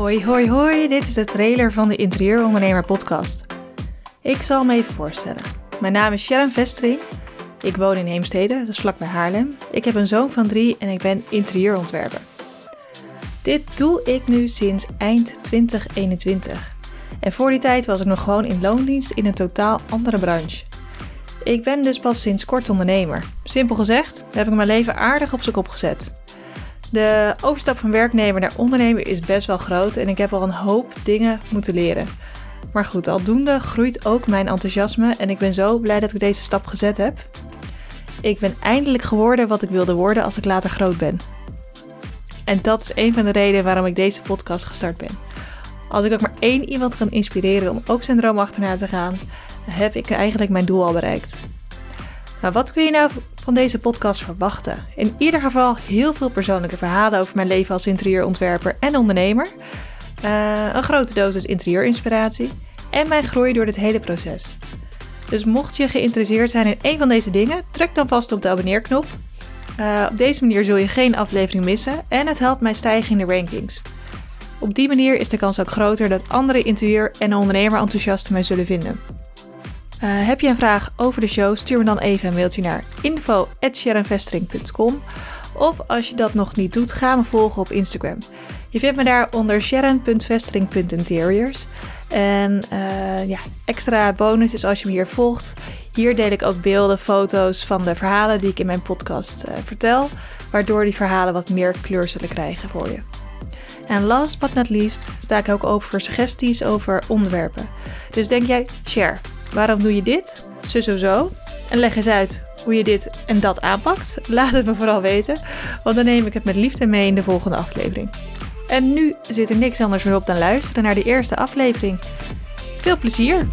Hoi, hoi, hoi. Dit is de trailer van de Interieurondernemer podcast. Ik zal me even voorstellen. Mijn naam is Sharon Vestering. Ik woon in Heemstede, dat is vlakbij Haarlem. Ik heb een zoon van drie en ik ben interieurontwerper. Dit doe ik nu sinds eind 2021. En voor die tijd was ik nog gewoon in loondienst in een totaal andere branche. Ik ben dus pas sinds kort ondernemer. Simpel gezegd heb ik mijn leven aardig op zijn kop gezet. De overstap van werknemer naar ondernemer is best wel groot en ik heb al een hoop dingen moeten leren. Maar goed, aldoende groeit ook mijn enthousiasme en ik ben zo blij dat ik deze stap gezet heb. Ik ben eindelijk geworden wat ik wilde worden als ik later groot ben. En dat is een van de redenen waarom ik deze podcast gestart ben. Als ik ook maar één iemand kan inspireren om ook zijn droom achterna te gaan, heb ik eigenlijk mijn doel al bereikt. Maar wat kun je nou van deze podcast verwachten? In ieder geval heel veel persoonlijke verhalen over mijn leven als interieurontwerper en ondernemer. Uh, een grote dosis interieurinspiratie en mijn groei door dit hele proces. Dus mocht je geïnteresseerd zijn in een van deze dingen, druk dan vast op de abonneerknop. Uh, op deze manier zul je geen aflevering missen en het helpt mij stijgen in de rankings. Op die manier is de kans ook groter dat andere interieur- en ondernemer-enthousiasten mij zullen vinden. Uh, heb je een vraag over de show, stuur me dan even een mailtje naar info.sharonvestering.com of als je dat nog niet doet, ga me volgen op Instagram. Je vindt me daar onder sharon.vestering.interiors. En uh, ja, extra bonus is als je me hier volgt. Hier deel ik ook beelden, foto's van de verhalen die ik in mijn podcast uh, vertel. Waardoor die verhalen wat meer kleur zullen krijgen voor je. En last but not least sta ik ook open voor suggesties over onderwerpen. Dus denk jij, share, waarom doe je dit? Zo zo zo. En leg eens uit hoe je dit en dat aanpakt. Laat het me vooral weten, want dan neem ik het met liefde mee in de volgende aflevering. En nu zit er niks anders meer op dan luisteren naar de eerste aflevering. Veel plezier!